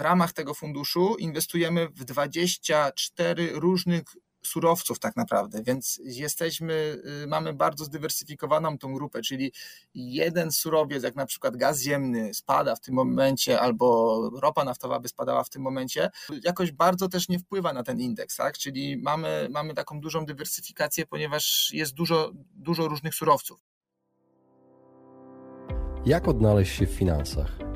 w ramach tego funduszu inwestujemy w 24 różnych surowców tak naprawdę, więc jesteśmy, y, mamy bardzo zdywersyfikowaną tą grupę, czyli jeden surowiec, jak na przykład gaz ziemny spada w tym momencie, albo ropa naftowa by spadała w tym momencie, jakoś bardzo też nie wpływa na ten indeks, tak? Czyli mamy, mamy taką dużą dywersyfikację, ponieważ jest dużo, dużo różnych surowców. Jak odnaleźć się w finansach?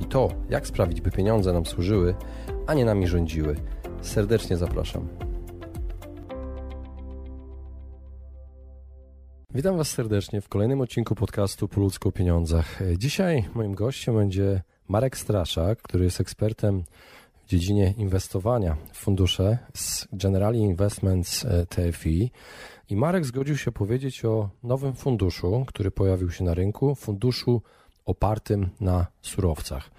i to, jak sprawić, by pieniądze nam służyły, a nie nami rządziły. Serdecznie zapraszam. Witam Was serdecznie w kolejnym odcinku podcastu Po ludzku o pieniądzach. Dzisiaj moim gościem będzie Marek Straszak, który jest ekspertem w dziedzinie inwestowania w fundusze z Generali Investments e, TFI. I Marek zgodził się powiedzieć o nowym funduszu, który pojawił się na rynku, funduszu opartym na surowcach.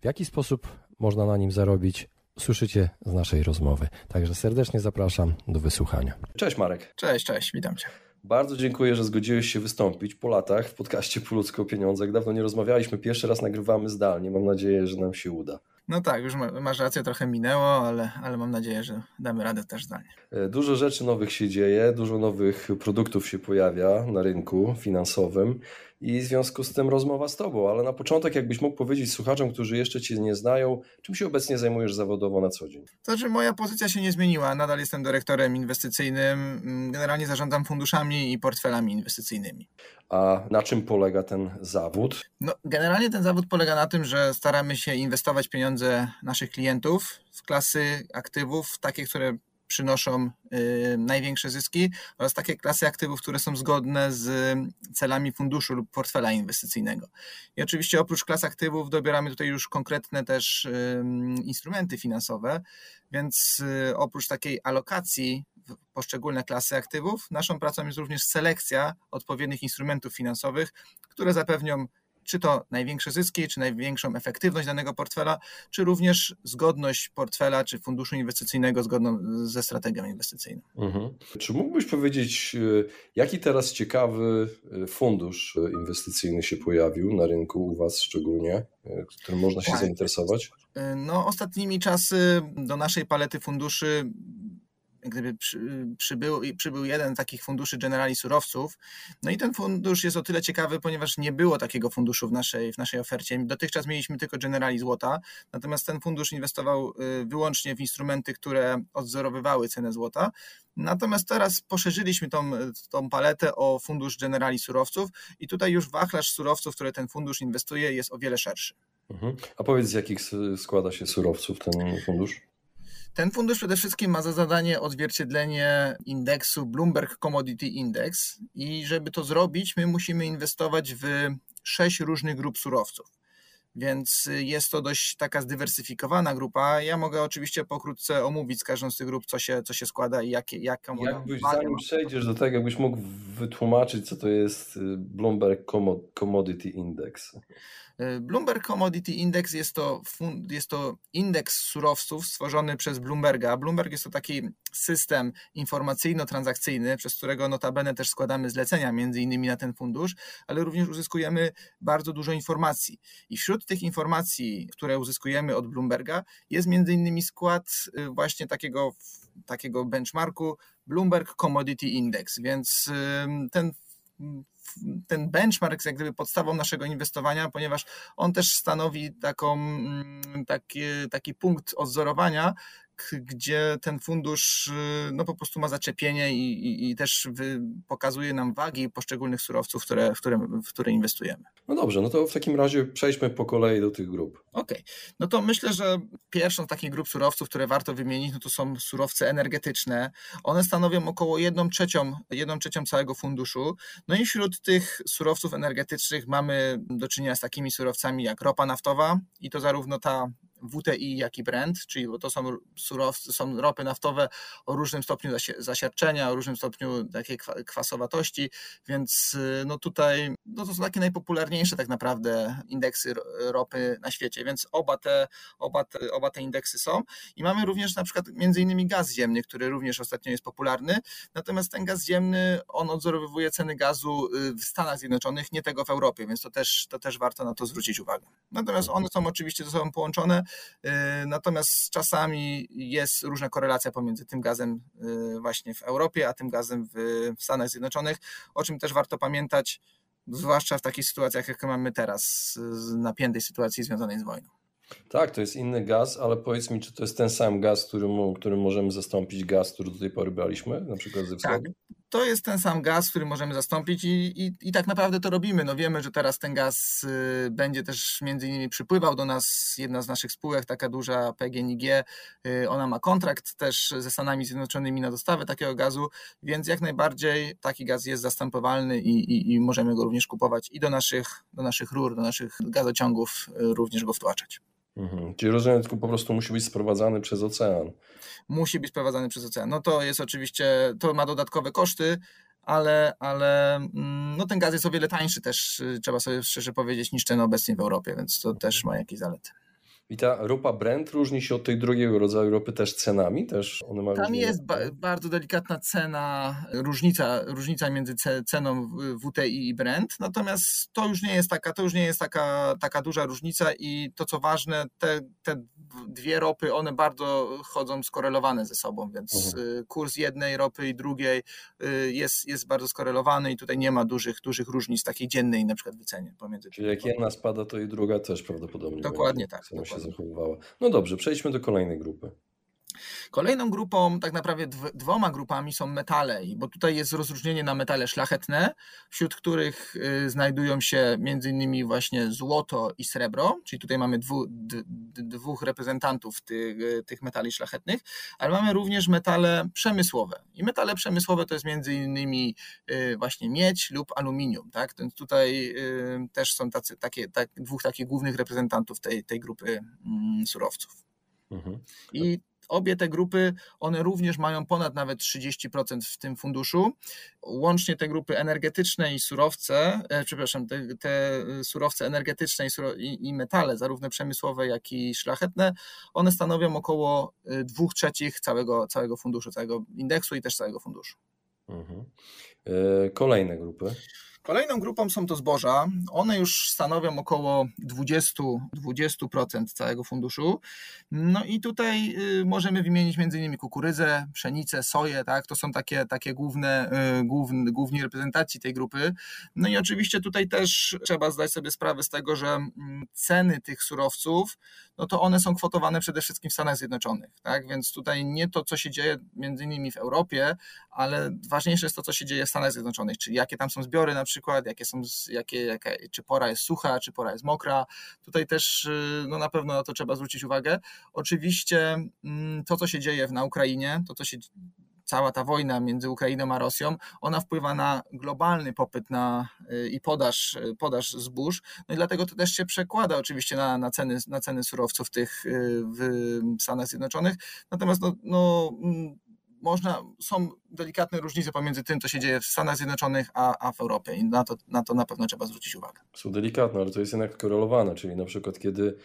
W jaki sposób można na nim zarobić? Słyszycie z naszej rozmowy. Także serdecznie zapraszam do wysłuchania. Cześć Marek. Cześć, cześć, witam Cię. Bardzo dziękuję, że zgodziłeś się wystąpić po latach w podcaście Po ludzko o pieniądzach. Dawno nie rozmawialiśmy, pierwszy raz nagrywamy zdalnie. Mam nadzieję, że nam się uda. No tak, już masz rację, trochę minęło, ale, ale mam nadzieję, że damy radę też zdalnie. E, dużo rzeczy nowych się dzieje, dużo nowych produktów się pojawia na rynku finansowym i w związku z tym rozmowa z Tobą. Ale na początek, jakbyś mógł powiedzieć słuchaczom, którzy jeszcze Cię nie znają, czym się obecnie zajmujesz zawodowo na co dzień? To znaczy, moja pozycja się nie zmieniła. Nadal jestem dyrektorem inwestycyjnym. Mm, generalnie zarządzam funduszami i portfelami inwestycyjnymi. A na czym polega ten zawód? No, generalnie ten zawód polega na tym, że staramy się inwestować pieniądze naszych klientów w klasy aktywów, takie, które przynoszą y, największe zyski oraz takie klasy aktywów, które są zgodne z celami funduszu lub portfela inwestycyjnego. I oczywiście oprócz klas aktywów dobieramy tutaj już konkretne też instrumenty finansowe, więc y, oprócz takiej alokacji poszczególne klasy aktywów, naszą pracą jest również selekcja odpowiednich instrumentów finansowych, które zapewnią czy to największe zyski, czy największą efektywność danego portfela, czy również zgodność portfela, czy funduszu inwestycyjnego zgodną ze strategią inwestycyjną. Mhm. Czy mógłbyś powiedzieć, e, jaki teraz ciekawy e, fundusz e, inwestycyjny się pojawił na rynku u Was szczególnie, którym można się tak. zainteresować? No, ostatnimi czasy do naszej palety funduszy gdyby przy, przybył, przybył jeden z takich funduszy Generali Surowców. No i ten fundusz jest o tyle ciekawy, ponieważ nie było takiego funduszu w naszej, w naszej ofercie. Dotychczas mieliśmy tylko Generali Złota, natomiast ten fundusz inwestował y, wyłącznie w instrumenty, które odzorowywały cenę złota. Natomiast teraz poszerzyliśmy tą, tą paletę o fundusz Generali Surowców i tutaj już wachlarz surowców, które ten fundusz inwestuje jest o wiele szerszy. Mhm. A powiedz, z jakich składa się surowców ten fundusz? Ten fundusz przede wszystkim ma za zadanie odzwierciedlenie indeksu Bloomberg Commodity Index i żeby to zrobić, my musimy inwestować w sześć różnych grup surowców. Więc jest to dość taka zdywersyfikowana grupa. Ja mogę oczywiście pokrótce omówić z każdą z tych grup, co się, co się składa i jakie, jaką Jakbyś, zanim przejdziesz do tego, jakbyś mógł wytłumaczyć, co to jest y, Bloomberg Commodity Index. E, Bloomberg Commodity Index jest to, jest to indeks surowców stworzony przez Bloomberga. Bloomberg jest to taki system informacyjno-transakcyjny, przez którego notabene też składamy zlecenia między innymi na ten fundusz, ale również uzyskujemy bardzo dużo informacji. I wśród tych informacji, które uzyskujemy od Bloomberga jest między innymi skład y, właśnie takiego, takiego benchmarku Bloomberg Commodity Index, więc ten ten benchmark jest jak gdyby podstawą naszego inwestowania, ponieważ on też stanowi taką, mm, taki, taki punkt odzorowania, gdzie ten fundusz y, no, po prostu ma zaczepienie i, i, i też wy, pokazuje nam wagi poszczególnych surowców, które, w, które, w które inwestujemy. No dobrze, no to w takim razie przejdźmy po kolei do tych grup. Okej, okay. no to myślę, że pierwszą z takich grup surowców, które warto wymienić, no to są surowce energetyczne. One stanowią około 1 trzecią, 1 trzecią całego funduszu. No i wśród tych surowców energetycznych mamy do czynienia z takimi surowcami jak ropa naftowa i to zarówno ta WTI, jak i Brent, czyli to są surowce, są ropy naftowe o różnym stopniu zasiarczenia, o różnym stopniu takiej kwasowatości, więc no tutaj no to są takie najpopularniejsze tak naprawdę indeksy ropy na świecie, więc oba te, oba te, oba te indeksy są i mamy również na przykład między innymi gaz ziemny, który również ostatnio jest popularny, natomiast ten gaz ziemny, on odzorowywuje ceny gazu w Stanach Zjednoczonych, nie tego w Europie, więc to też, to też warto na to zwrócić uwagę. Natomiast one są oczywiście ze sobą połączone, y, natomiast czasami jest różna korelacja pomiędzy tym gazem y, właśnie w Europie, a tym gazem w Stanach Zjednoczonych, o czym też warto pamiętać, zwłaszcza w takich sytuacjach, jak mamy teraz, napiętej sytuacji związanej z wojną. Tak, to jest inny gaz, ale powiedz mi, czy to jest ten sam gaz, którym, którym możemy zastąpić gaz, który do tej pory braliśmy, na przykład ze wschodu? Tak, to jest ten sam gaz, który możemy zastąpić i, i, i tak naprawdę to robimy. No wiemy, że teraz ten gaz y, będzie też między innymi przypływał do nas. Jedna z naszych spółek, taka duża PGNiG, y, ona ma kontrakt też ze Stanami Zjednoczonymi na dostawę takiego gazu, więc jak najbardziej taki gaz jest zastępowalny i, i, i możemy go również kupować i do naszych, do naszych rur, do naszych gazociągów y, również go wtłaczać. Mhm. Czyli rozumiem, tylko po prostu musi być sprowadzany przez ocean. Musi być sprowadzany przez ocean. No to jest oczywiście, to ma dodatkowe koszty, ale, ale mm, no ten gaz jest o wiele tańszy też, y, trzeba sobie szczerze powiedzieć, niż ten obecnie w Europie, więc to też ma jakieś zalety. I ta ropa Brent różni się od tej drugiego rodzaju ropy też cenami? Też one mają Tam jest ba bardzo delikatna cena, różnica, różnica między ceną WTI i Brent, natomiast to już nie jest taka, to już nie jest taka, taka duża różnica i to co ważne, te, te dwie ropy, one bardzo chodzą skorelowane ze sobą, więc mhm. Y, kurs jednej ropy i drugiej y, jest, jest bardzo skorelowany i tutaj nie ma dużych, dużych różnic takiej dziennej na przykład wycenie pomiędzy Czyli jak jedna spada, to i druga też prawdopodobnie. Dokładnie tak. Dokładnie się zachowywała. No dobrze, przejdźmy do kolejnej grupy. Kolejną grupą, tak naprawdę dwoma grupami są metale, bo tutaj jest rozróżnienie na metale szlachetne, wśród których y, znajdują się między innymi właśnie złoto i srebro, czyli tutaj mamy dwu, dwóch reprezentantów tych, y, tych metali szlachetnych, ale mamy również metale przemysłowe. I metale przemysłowe to jest między innymi y, właśnie miedź lub aluminium. Tak? Więc tutaj też są tacy, takie, tak, dwóch takich głównych reprezentantów tej, tej grupy mm, surowców. Mhm. I obie te grupy, one również mają ponad nawet 30% w tym funduszu. Łącznie te grupy energetyczne i surowce, e, przepraszam, te, te surowce energetyczne i, i, metale, zarówno przemysłowe, jak i szlachetne, one stanowią około 2 e, trzecich całego, całego funduszu, całego indeksu i też całego funduszu. Mhm. E, kolejne grupy. Kolejną grupą są to zboża. One już stanowią około 20%, 20% całego funduszu. No i tutaj y, możemy wymienić m.in. kukurydzę, pszenicę, soję, tak? To są takie, takie główne, y, główne, główni reprezentacji tej grupy. No i oczywiście tutaj też trzeba zdać sobie sprawę z tego, że mm, ceny tych surowców, no to one są kwotowane przede wszystkim w Stanach Zjednoczonych, tak? Więc tutaj nie to, co się dzieje innymi w Europie, ale ważniejsze jest to, co się dzieje w Stanach Zjednoczonych, czyli jakie tam są zbiory na przykład przykład, jakie są, jakie, czy pora jest sucha, czy pora jest mokra. Tutaj też y, no na pewno na to trzeba zwrócić uwagę. Oczywiście mm, to, co się dzieje na Ukrainie, to, co się cała ta wojna między Ukrainą a Rosją, ona wpływa na globalny popyt na, y, i podaż, y, podaż zbóż. No i dlatego to też się przekłada oczywiście na, na, ceny, na ceny surowców tych w Stanach Zjednoczonych. Natomiast no, no mm, można, są delikatne różnice pomiędzy tym, co się dzieje w Stanach Zjednoczonych, a, a w Europie i na to, na to na pewno trzeba zwrócić uwagę. Są delikatne, ale to jest jednak korelowane, czyli na przykład kiedy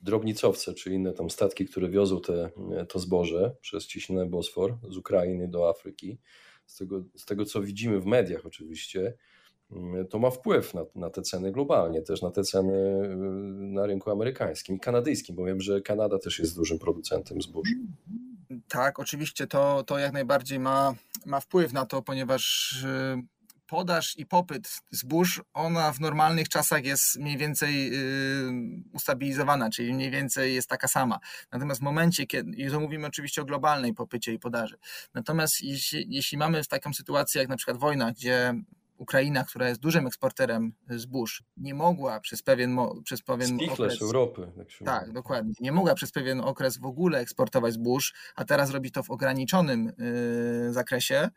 drobnicowce, czy inne tam statki, które wiozą te, to zboże przez ciśniony Bosfor z Ukrainy do Afryki, z tego, z tego co widzimy w mediach oczywiście, to ma wpływ na, na te ceny globalnie, też na te ceny na rynku amerykańskim i kanadyjskim, bo wiem, że Kanada też jest dużym producentem zbóż. Tak, oczywiście to, to jak najbardziej ma, ma wpływ na to, ponieważ y, podaż i popyt zbóż, ona w normalnych czasach jest mniej więcej y, ustabilizowana, czyli mniej więcej jest taka sama. Natomiast w momencie, kiedy, i to mówimy oczywiście o globalnej popycie i podaży, natomiast jeśli, jeśli mamy taką sytuację jak na przykład wojna, gdzie Ukraina, która jest dużym eksporterem zbóż, nie mogła przez pewien, przez pewien okres... Europy. Tak, tak, dokładnie. Nie mogła przez pewien okres w ogóle eksportować zbóż, a teraz robi to w ograniczonym yy, zakresie,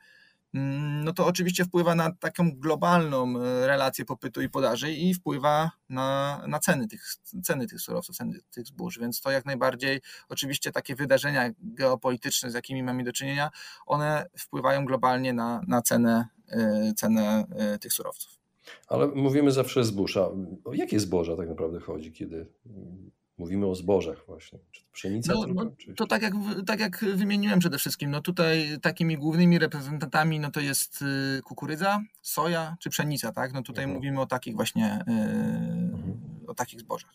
no to oczywiście wpływa na taką globalną e, relację popytu i podaży i wpływa na, na ceny, tych, ceny tych surowców, ceny tych zbóż, więc to jak najbardziej, oczywiście takie wydarzenia geopolityczne, z jakimi mamy do czynienia, one wpływają globalnie na, na cenę, e, cenę e, tych surowców. Ale mówimy zawsze zbóża. O jakie zboża tak naprawdę chodzi, kiedy Mówimy o zbożach właśnie. Czy to pszenica? No, no, to tak jak, tak jak wymieniłem przede wszystkim, no tutaj takimi głównymi reprezentantami no to jest y, kukurydza, soja czy pszenica, tak? No tutaj mhm. mówimy o takich właśnie, yy, mhm. o takich zbożach.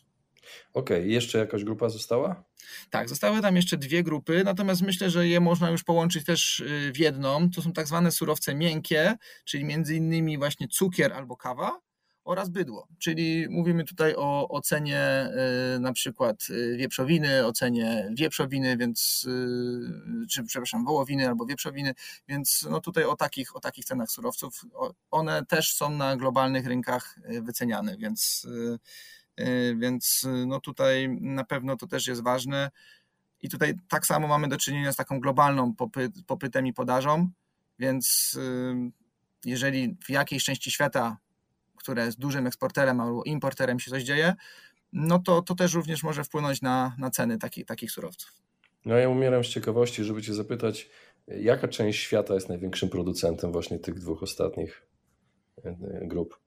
Okej, okay. jeszcze jakaś grupa została? Tak, zostały tam jeszcze dwie grupy, natomiast myślę, że je można już połączyć też y, w jedną. To są tak zwane surowce miękkie, czyli między innymi właśnie cukier albo kawa oraz bydło. Czyli mówimy tutaj o ocenie y, na przykład y, wieprzowiny, ocenie wieprzowiny, więc y, czy przepraszam, wołowiny albo wieprzowiny, więc no tutaj o takich, o takich cenach surowców. One też są na globalnych rynkach wyceniane, więc, więc no tutaj na pewno to też jest ważne. I tutaj tak samo mamy do czynienia z taką globalną popyt, popytem i podażą, więc jeżeli w jakiejś części świata które z dużym eksporterem albo importerem się coś dzieje, no to, to też również może wpłynąć na, na ceny taki, takich surowców. No ja umieram z ciekawości, żeby Cię zapytać, jaka część świata jest największym producentem właśnie tych dwóch ostatnich e, grup?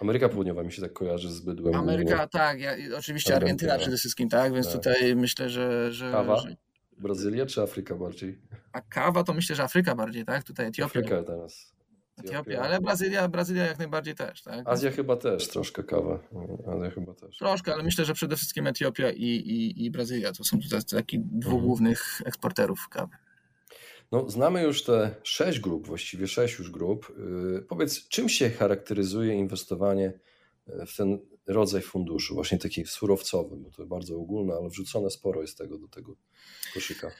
Ameryka Południowa mi się tak kojarzy z bydłem. Ameryka, tak, ja, oczywiście Argentyna, Argentyna przede wszystkim, tak, więc tak. tutaj myślę, że... że Kawa? Że... Brazylia czy Afryka bardziej? A kawa to myślę, że Afryka bardziej, tak? Tutaj Etiopia. Afryka teraz. Etiopia, ale Brazylia, Brazylia jak najbardziej też, tak? Azja chyba też, troszkę kawa. Azja chyba też. Troszkę, ale myślę, że przede wszystkim Etiopia i, i, i Brazylia to są tutaj taki dwóch mhm. głównych eksporterów kawy. No, znamy już te sześć grup, właściwie sześć już grup. Yy, powiedz, czym się charakteryzuje inwestowanie yy, w ten rodzaj funduszu, właśnie taki surowcowy, bo to bardzo ogólne, ale wrzucone sporo jest tego do tego koszyka.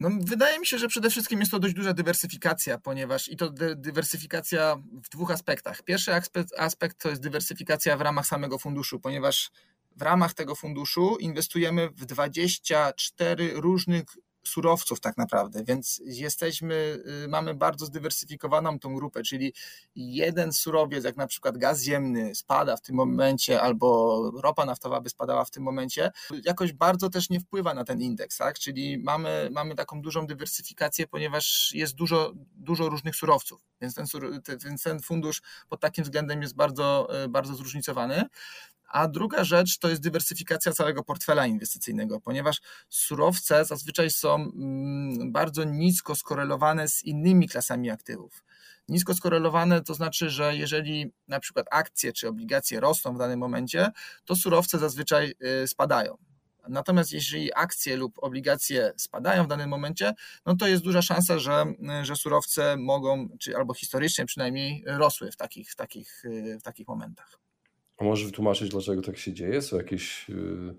No, wydaje mi się, że przede wszystkim jest to dość duża dywersyfikacja, ponieważ i to dywersyfikacja w dwóch aspektach. Pierwszy aspekt, aspekt to jest dywersyfikacja w ramach samego funduszu, ponieważ w ramach tego funduszu inwestujemy w 24 różnych surowców tak naprawdę, więc jesteśmy, y, mamy bardzo zdywersyfikowaną tą grupę, czyli jeden surowiec, jak na przykład gaz ziemny spada w tym momencie, albo ropa naftowa by spadała w tym momencie, jakoś bardzo też nie wpływa na ten indeks, tak? czyli mamy, mamy taką dużą dywersyfikację, ponieważ jest dużo, dużo różnych surowców, więc ten, więc ten fundusz pod takim względem jest bardzo, y, bardzo zróżnicowany. A druga rzecz to jest dywersyfikacja całego portfela inwestycyjnego, ponieważ surowce zazwyczaj są mm, bardzo nisko skorelowane z innymi klasami aktywów. Nisko skorelowane to znaczy, że jeżeli na przykład akcje czy obligacje rosną w danym momencie, to surowce zazwyczaj y, spadają. Natomiast jeżeli akcje lub obligacje spadają w danym momencie, no to jest duża szansa, że, że surowce mogą, czy albo historycznie przynajmniej rosły w takich, w takich, y, w takich momentach. A możesz wytłumaczyć, dlaczego tak się dzieje? Są jakieś yy,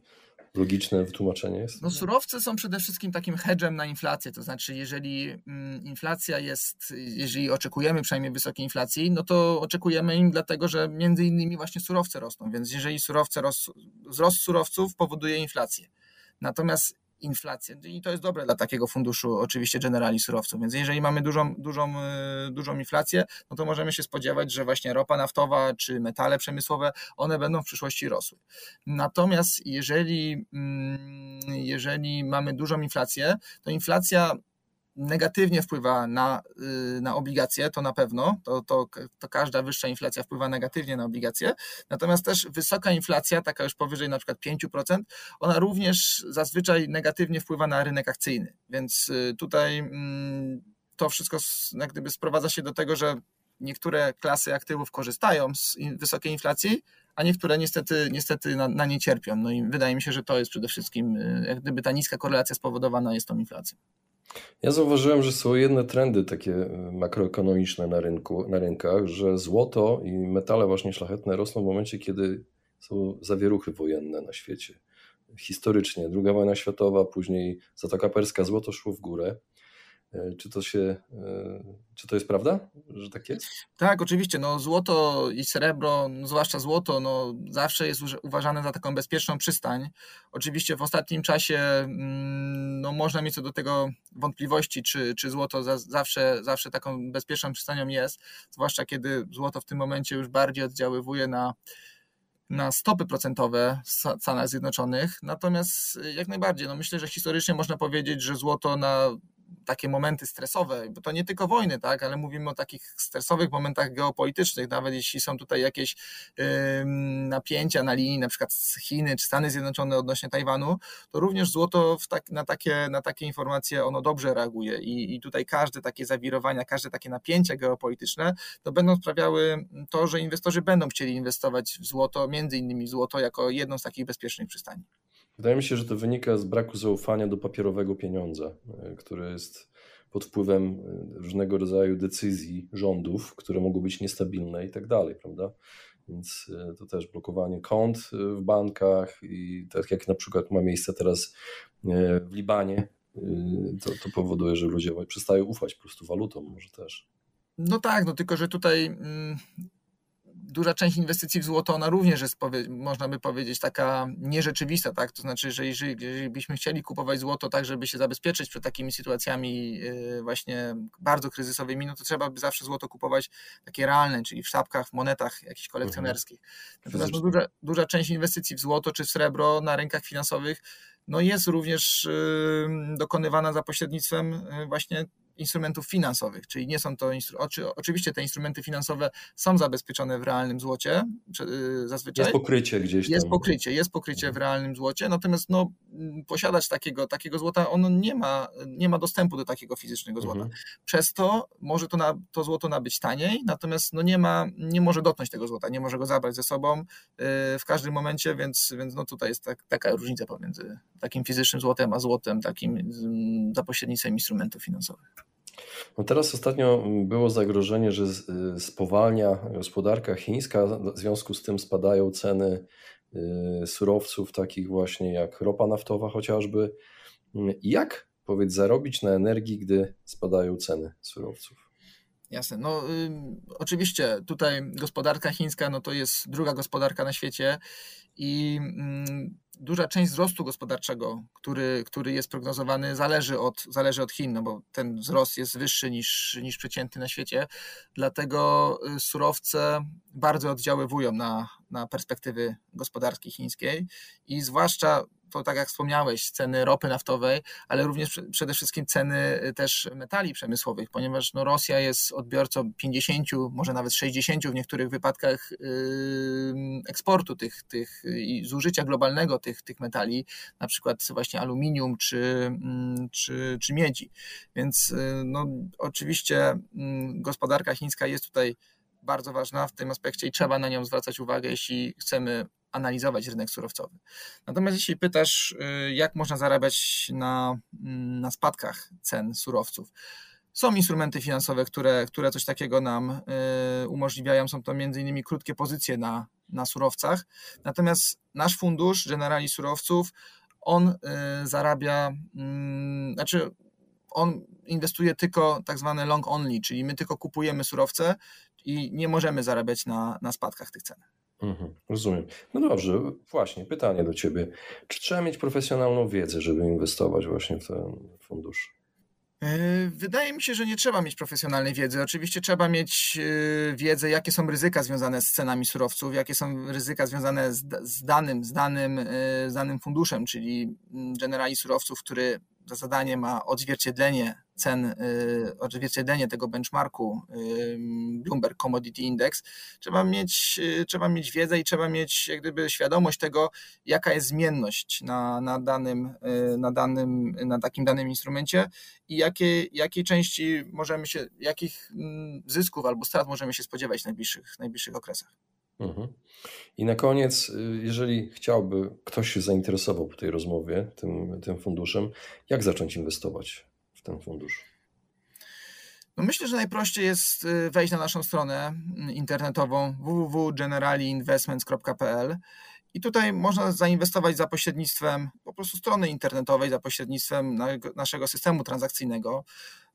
logiczne wytłumaczenie? Jest? No surowce są przede wszystkim takim hedgem na inflację, to znaczy jeżeli mm, inflacja jest, jeżeli oczekujemy przynajmniej wysokiej inflacji, no to oczekujemy im dlatego, że między innymi właśnie surowce rosną, więc jeżeli surowce ros, wzrost surowców powoduje inflację. Natomiast inflację. I to jest dobre dla takiego funduszu, oczywiście generali surowców. Więc jeżeli mamy dużą, dużą, y, dużą inflację, no to możemy się spodziewać, że właśnie ropa naftowa czy metale przemysłowe, one będą w przyszłości rosły. Natomiast jeżeli, mm, jeżeli mamy dużą inflację, to inflacja negatywnie wpływa na, y, na obligacje, to na pewno, to, to, to każda wyższa inflacja wpływa negatywnie na obligacje, natomiast też wysoka inflacja, taka już powyżej na przykład 5%, ona również zazwyczaj negatywnie wpływa na rynek akcyjny, więc y, tutaj mm, to wszystko jak gdyby sprowadza się do tego, że niektóre klasy aktywów korzystają z wysokiej inflacji, a niektóre niestety, niestety na, na nie cierpią. No i wydaje mi się, że to jest przede wszystkim, y, jak gdyby ta niska korelacja spowodowana jest tą inflacją. Ja zauważyłem, że są jedne trendy takie e, makroekonomiczne na, rynku, na rynkach, że złoto i metale właśnie szlachetne rosną w momencie, kiedy są zawieruchy wojenne na świecie. Historycznie, druga wojna światowa, później Zatoka Perska, złoto szło w górę. E, czy to się, e, czy to jest prawda, że tak jest? Tak, oczywiście. No, złoto i srebro, no, zwłaszcza złoto, no, zawsze jest uważane za taką bezpieczną przystań. Oczywiście w ostatnim czasie mm, no, można mieć co do tego wątpliwości, czy, czy złoto za, zawsze, zawsze taką bezpieczną przystanią jest, zwłaszcza kiedy złoto w tym momencie już bardziej oddziaływuje na na stopy procentowe w Stanach Zjednoczonych. Natomiast jak najbardziej, no myślę, że historycznie można powiedzieć, że złoto na takie momenty stresowe, bo to nie tylko wojny, tak, ale mówimy o takich stresowych momentach geopolitycznych, nawet jeśli są tutaj jakieś napięcia na linii na przykład Chiny czy Stany Zjednoczone odnośnie Tajwanu, to również złoto tak, na, takie, na takie informacje ono dobrze reaguje I, i tutaj każde takie zawirowania, każde takie napięcia geopolityczne, to będą sprawiały to, że inwestorzy będą chcieli inwestować w złoto, między innymi złoto jako jedną z takich bezpiecznych przystani. Wydaje mi się, że to wynika z braku zaufania do papierowego pieniądza, e, który jest pod wpływem e, różnego rodzaju decyzji rządów, które mogą być niestabilne i tak dalej, prawda? Więc e, to też blokowanie kont w bankach i tak jak na przykład ma miejsce teraz w Libanie, to, to powoduje, że ludzie przestają ufać po prostu walutom może też. No tak, no tylko że tutaj mm, duża część inwestycji w złoto, ona również jest, można by powiedzieć, taka nierzeczywista, tak? To znaczy, że jeżeli, jeżeli byśmy chcieli kupować złoto tak, żeby się zabezpieczyć przed takimi sytuacjami y, właśnie bardzo kryzysowymi, no to trzeba by zawsze złoto kupować takie realne, czyli w sztabkach, w monetach jakichś kolekcjonerskich. Mhm. Natomiast no, duża, duża część inwestycji w złoto czy w srebro na rynkach finansowych no jest również dokonywana za pośrednictwem y, właśnie instrumentów finansowych, czyli nie są to, oczywiście te instrumenty finansowe są zabezpieczone w realnym złocie y, zazwyczaj. Jest pokrycie gdzieś tam. Jest pokrycie, jest pokrycie w realnym złocie, natomiast no, posiadać takiego, takiego złota, on nie ma, nie ma dostępu do takiego fizycznego złota. Mhm. Przez to może to, na, to złoto nabyć taniej, natomiast no nie, ma, nie może dotknąć tego złota, nie może go zabrać ze sobą y, w każdym momencie, więc, więc no tutaj jest tak, taka różnica pomiędzy takim fizycznym złotem, a złotem takim za pośrednictwem instrumentów finansowych. No teraz ostatnio było zagrożenie, że y, spowalnia gospodarka chińska, w związku z tym spadają ceny y, surowców takich właśnie jak ropa naftowa chociażby. Jak, powiedz, zarobić na energii, gdy spadają ceny surowców? Jasne. No, y, oczywiście tutaj gospodarka chińska no to jest druga gospodarka na świecie i y, duża część wzrostu gospodarczego, który, który jest prognozowany, zależy od, zależy od Chin, no bo ten wzrost jest wyższy niż, niż przeciętny na świecie. Dlatego y, surowce bardzo oddziaływują na, na perspektywy gospodarki chińskiej i zwłaszcza to tak jak wspomniałeś, ceny ropy naftowej, ale również przede wszystkim ceny y, też metali przemysłowych, ponieważ no Rosja jest odbiorcą 50, może nawet 60 w niektórych wypadkach eksportu tych, tych i zużycia globalnego tych, tych metali, na przykład właśnie aluminium czy, mm, czy, czy miedzi. Więc y, no, oczywiście mm, gospodarka chińska jest tutaj bardzo ważna w tym aspekcie i trzeba na nią zwracać uwagę, jeśli chcemy analizować rynek surowcowy. Natomiast jeśli pytasz, y, jak można zarabiać na, mm, na spadkach cen surowców, są instrumenty finansowe, które, które coś takiego nam y, umożliwiają. Są to m.in. krótkie pozycje na, na surowcach. Natomiast nasz fundusz Generali Surowców, on y, zarabia, mm, znaczy on inwestuje tylko tak zwane long only, czyli my tylko kupujemy surowce i nie możemy zarabiać na, na spadkach tych cen. Mhm, rozumiem. No dobrze, właśnie, pytanie do Ciebie. Czy trzeba mieć profesjonalną wiedzę, żeby inwestować właśnie w ten fundusz? E, wydaje mi się, że nie trzeba mieć profesjonalnej wiedzy. Oczywiście trzeba mieć e, wiedzę, jakie są ryzyka związane z cenami surowców, jakie są ryzyka związane z, z danym, z danym, e, z danym funduszem, czyli mm, generali surowców, który za zadanie ma odzwierciedlenie cen, y, odzwierciedlenie tego benchmarku y, Bloomberg Commodity Index, trzeba mieć, y, trzeba mieć wiedzę i trzeba mieć jak gdyby świadomość tego, jaka jest zmienność na, na, danym, na, danym, na takim danym instrumencie i jakie, jakiej części możemy się, jakich mm, zysków albo strat możemy się spodziewać w najbliższych, najbliższych okresach. Mhm. I na koniec, jeżeli chciałby ktoś się zainteresował po tej rozmowie tym, tym funduszem, jak zacząć inwestować ten fundusz? No myślę, że najprościej jest y, wejść na naszą stronę mm, internetową www.generaliinvestments.pl I tutaj można zainwestować za pośrednictwem po prostu strony internetowej, za pośrednictwem naszego systemu transakcyjnego.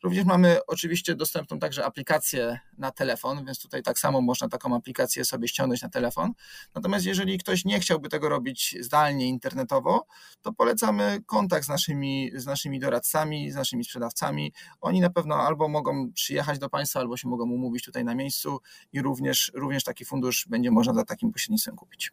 Również mamy oczywiście dostępną także aplikację na telefon, więc tutaj tak samo można taką aplikację sobie ściągnąć na telefon. Natomiast jeżeli ktoś nie chciałby tego robić zdalnie, internetowo, to polecamy kontakt z naszymi, z naszymi doradcami, z naszymi sprzedawcami. Oni na pewno albo mogą przyjechać do Państwa, albo się mogą umówić tutaj na miejscu i również, również taki fundusz będzie można za takim pośrednictwem kupić.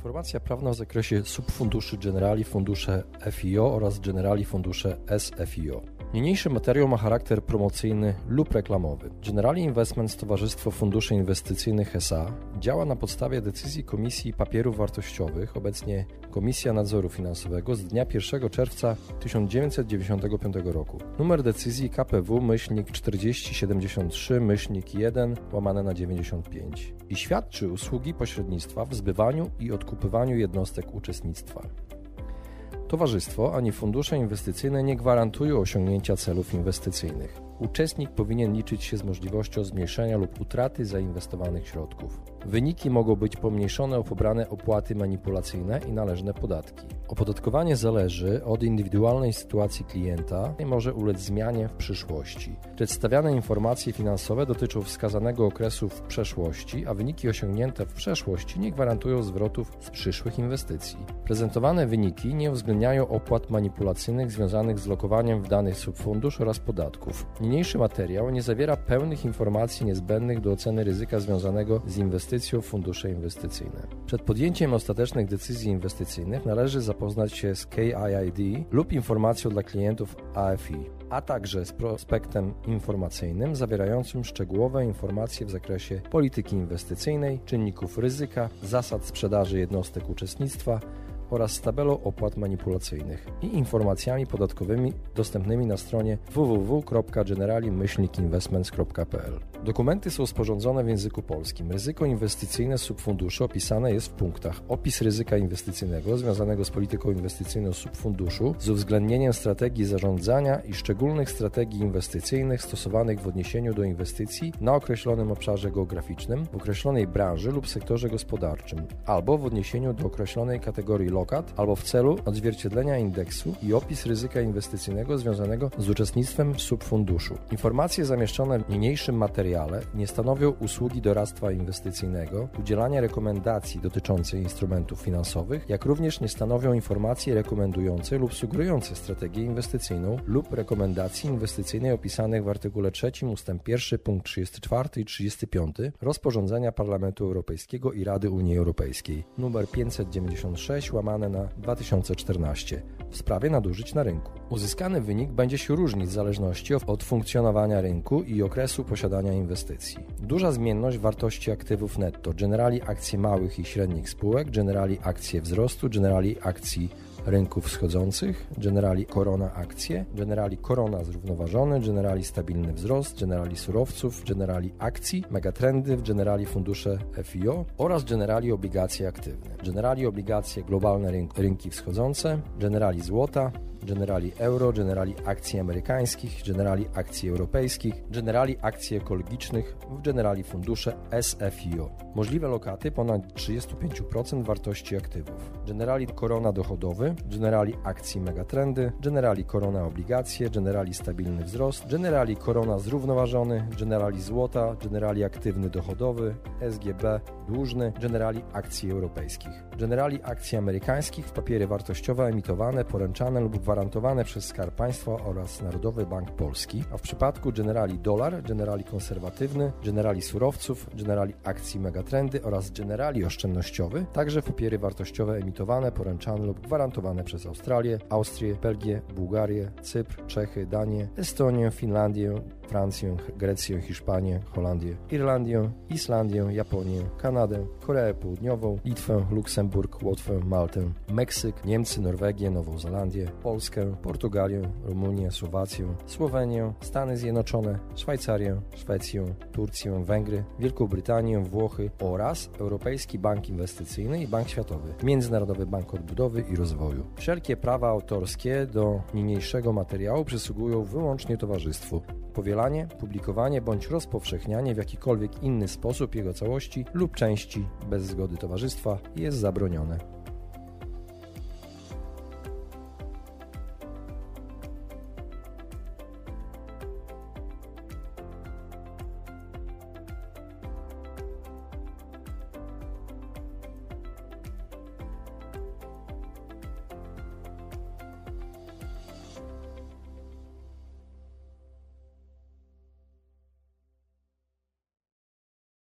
Informacja prawna w zakresie subfunduszy Generali Fundusze FIO oraz Generali Fundusze SFIO. Niniejszy materiał ma charakter promocyjny lub reklamowy. Generali Investments Towarzystwo Funduszy Inwestycyjnych SA działa na podstawie decyzji Komisji Papierów Wartościowych, obecnie Komisja Nadzoru Finansowego z dnia 1 czerwca 1995 roku. Numer decyzji KPW myślnik 4073 myślnik 1 łamane na 95 i świadczy usługi pośrednictwa w zbywaniu i odkupywaniu jednostek uczestnictwa. Towarzystwo ani fundusze inwestycyjne nie gwarantują osiągnięcia celów inwestycyjnych. Uczestnik powinien liczyć się z możliwością zmniejszenia lub utraty zainwestowanych środków. Wyniki mogą być pomniejszone o pobrane opłaty manipulacyjne i należne podatki. Opodatkowanie zależy od indywidualnej sytuacji klienta i może ulec zmianie w przyszłości. Przedstawiane informacje finansowe dotyczą wskazanego okresu w przeszłości, a wyniki osiągnięte w przeszłości nie gwarantują zwrotów z przyszłych inwestycji. Prezentowane wyniki nie uwzględniają opłat manipulacyjnych związanych z lokowaniem w danych subfundusz oraz podatków. Niniejszy materiał nie zawiera pełnych informacji niezbędnych do oceny ryzyka związanego z inwestycją w fundusze inwestycyjne. Przed podjęciem ostatecznych decyzji inwestycyjnych należy zapoznać się z KIID lub informacją dla klientów AFI, a także z prospektem informacyjnym zawierającym szczegółowe informacje w zakresie polityki inwestycyjnej, czynników ryzyka, zasad sprzedaży jednostek uczestnictwa, oraz tabelą opłat manipulacyjnych i informacjami podatkowymi dostępnymi na stronie www.generali-investments.pl. Dokumenty są sporządzone w języku polskim. Ryzyko inwestycyjne subfunduszu opisane jest w punktach opis ryzyka inwestycyjnego związanego z polityką inwestycyjną subfunduszu z uwzględnieniem strategii zarządzania i szczególnych strategii inwestycyjnych stosowanych w odniesieniu do inwestycji na określonym obszarze geograficznym, w określonej branży lub sektorze gospodarczym, albo w odniesieniu do określonej kategorii lokat, albo w celu odzwierciedlenia indeksu i opis ryzyka inwestycyjnego związanego z uczestnictwem w subfunduszu. Informacje zamieszczone w niniejszym materiale nie stanowią usługi doradztwa inwestycyjnego, udzielania rekomendacji dotyczących instrumentów finansowych, jak również nie stanowią informacji rekomendującej lub sugerującej strategię inwestycyjną lub rekomendacji inwestycyjnej opisanych w artykule 3 ust. 1 punkt 34 i 35 rozporządzenia Parlamentu Europejskiego i Rady Unii Europejskiej nr 596 łamane na 2014 w sprawie nadużyć na rynku. Uzyskany wynik będzie się różnić w zależności od funkcjonowania rynku i okresu posiadania inwestycji. Duża zmienność wartości aktywów netto, generali akcji małych i średnich spółek, generali akcje wzrostu, generali akcji rynków wschodzących, generali korona akcje, generali korona zrównoważony, generali stabilny wzrost, generali surowców, generali akcji, megatrendy, generali fundusze FIO oraz generali obligacje aktywne. Generali obligacje globalne rynki wschodzące, generali złota, generali euro, generali akcji amerykańskich, generali akcji europejskich, generali akcji ekologicznych, w generali fundusze SFIO. Możliwe lokaty ponad 35% wartości aktywów. Generali korona dochodowy, generali akcji megatrendy, generali korona obligacje, generali stabilny wzrost, generali korona zrównoważony, generali złota, generali aktywny dochodowy, SGB dłużny, generali akcji europejskich. Generali akcji amerykańskich w papiery wartościowe emitowane, poręczane lub gwarantowane przez Skarb Państwa oraz Narodowy Bank Polski, a w przypadku generali dolar, generali konserwatywny, generali surowców, generali akcji megatrendy oraz generali oszczędnościowy, także papiery wartościowe emitowane, poręczane lub gwarantowane przez Australię, Austrię, Belgię, Bułgarię, Cypr, Czechy, Danię, Estonię, Finlandię, Francję, Grecję, Hiszpanię, Holandię, Irlandię, Islandię, Japonię, Kanadę, Koreę Południową, Litwę, Luksemburg, Łotwę, Maltę, Meksyk, Niemcy, Norwegię, Nową Zelandię, Polskę, Portugalię, Rumunię, Słowację, Słowenię, Stany Zjednoczone, Szwajcarię, Szwecję, Turcję, Węgry, Wielką Brytanię, Włochy oraz Europejski Bank Inwestycyjny i Bank Światowy, Międzynarodowy Bank Odbudowy i Rozwoju. Wszelkie prawa autorskie do niniejszego materiału przysługują wyłącznie towarzystwu. Powielanie, publikowanie bądź rozpowszechnianie w jakikolwiek inny sposób jego całości lub części bez zgody towarzystwa jest zabronione.